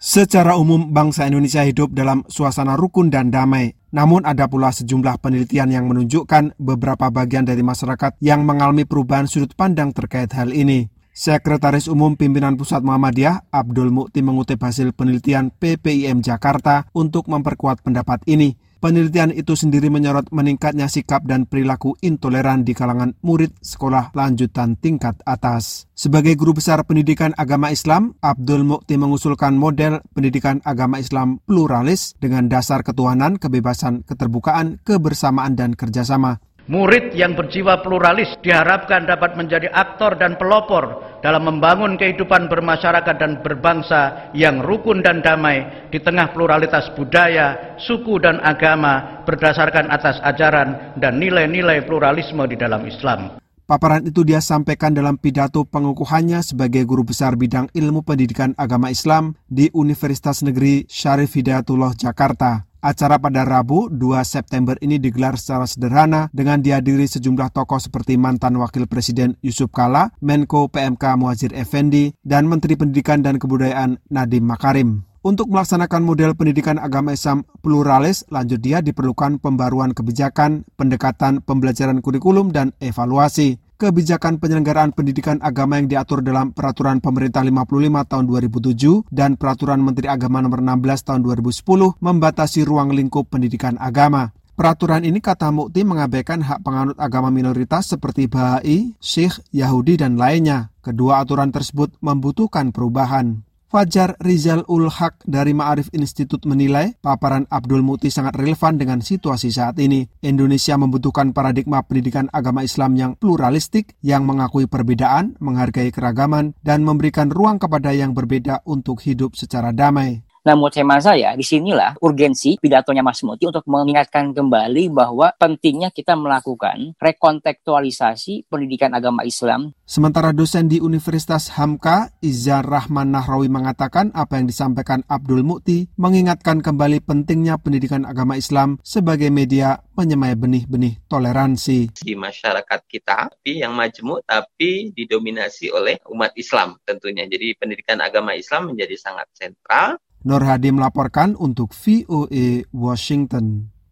Secara umum, bangsa Indonesia hidup dalam suasana rukun dan damai. Namun ada pula sejumlah penelitian yang menunjukkan beberapa bagian dari masyarakat yang mengalami perubahan sudut pandang terkait hal ini. Sekretaris Umum Pimpinan Pusat Muhammadiyah Abdul Mukti mengutip hasil penelitian PPIM Jakarta untuk memperkuat pendapat ini. Penelitian itu sendiri menyorot meningkatnya sikap dan perilaku intoleran di kalangan murid sekolah lanjutan tingkat atas. Sebagai guru besar pendidikan agama Islam, Abdul Mukti mengusulkan model pendidikan agama Islam pluralis dengan dasar ketuhanan, kebebasan, keterbukaan, kebersamaan, dan kerjasama. Murid yang berjiwa pluralis diharapkan dapat menjadi aktor dan pelopor dalam membangun kehidupan bermasyarakat dan berbangsa yang rukun dan damai di tengah pluralitas budaya, suku dan agama berdasarkan atas ajaran dan nilai-nilai pluralisme di dalam Islam. Paparan itu dia sampaikan dalam pidato pengukuhannya sebagai guru besar bidang ilmu pendidikan agama Islam di Universitas Negeri Syarif Hidayatullah Jakarta. Acara pada Rabu 2 September ini digelar secara sederhana dengan dihadiri sejumlah tokoh seperti mantan Wakil Presiden Yusuf Kala, Menko PMK Muhajir Effendi, dan Menteri Pendidikan dan Kebudayaan Nadiem Makarim. Untuk melaksanakan model pendidikan agama Islam pluralis, lanjut dia diperlukan pembaruan kebijakan, pendekatan pembelajaran kurikulum, dan evaluasi kebijakan penyelenggaraan pendidikan agama yang diatur dalam Peraturan Pemerintah 55 tahun 2007 dan Peraturan Menteri Agama nomor 16 tahun 2010 membatasi ruang lingkup pendidikan agama. Peraturan ini kata Mukti mengabaikan hak penganut agama minoritas seperti Bahai, Syekh, Yahudi, dan lainnya. Kedua aturan tersebut membutuhkan perubahan. Fajar Rizal Ul Haq dari Ma'arif Institute menilai paparan Abdul Muti sangat relevan dengan situasi saat ini. Indonesia membutuhkan paradigma pendidikan agama Islam yang pluralistik, yang mengakui perbedaan, menghargai keragaman, dan memberikan ruang kepada yang berbeda untuk hidup secara damai. Nah, menurut hemat saya, di sinilah urgensi pidatonya Mas Muti untuk mengingatkan kembali bahwa pentingnya kita melakukan rekontekstualisasi pendidikan agama Islam. Sementara dosen di Universitas Hamka, Izar Rahman Nahrawi mengatakan apa yang disampaikan Abdul Mukti mengingatkan kembali pentingnya pendidikan agama Islam sebagai media menyemai benih-benih toleransi. Di masyarakat kita, tapi yang majemuk tapi didominasi oleh umat Islam tentunya. Jadi pendidikan agama Islam menjadi sangat sentral Nur Hadi melaporkan untuk VOA Washington.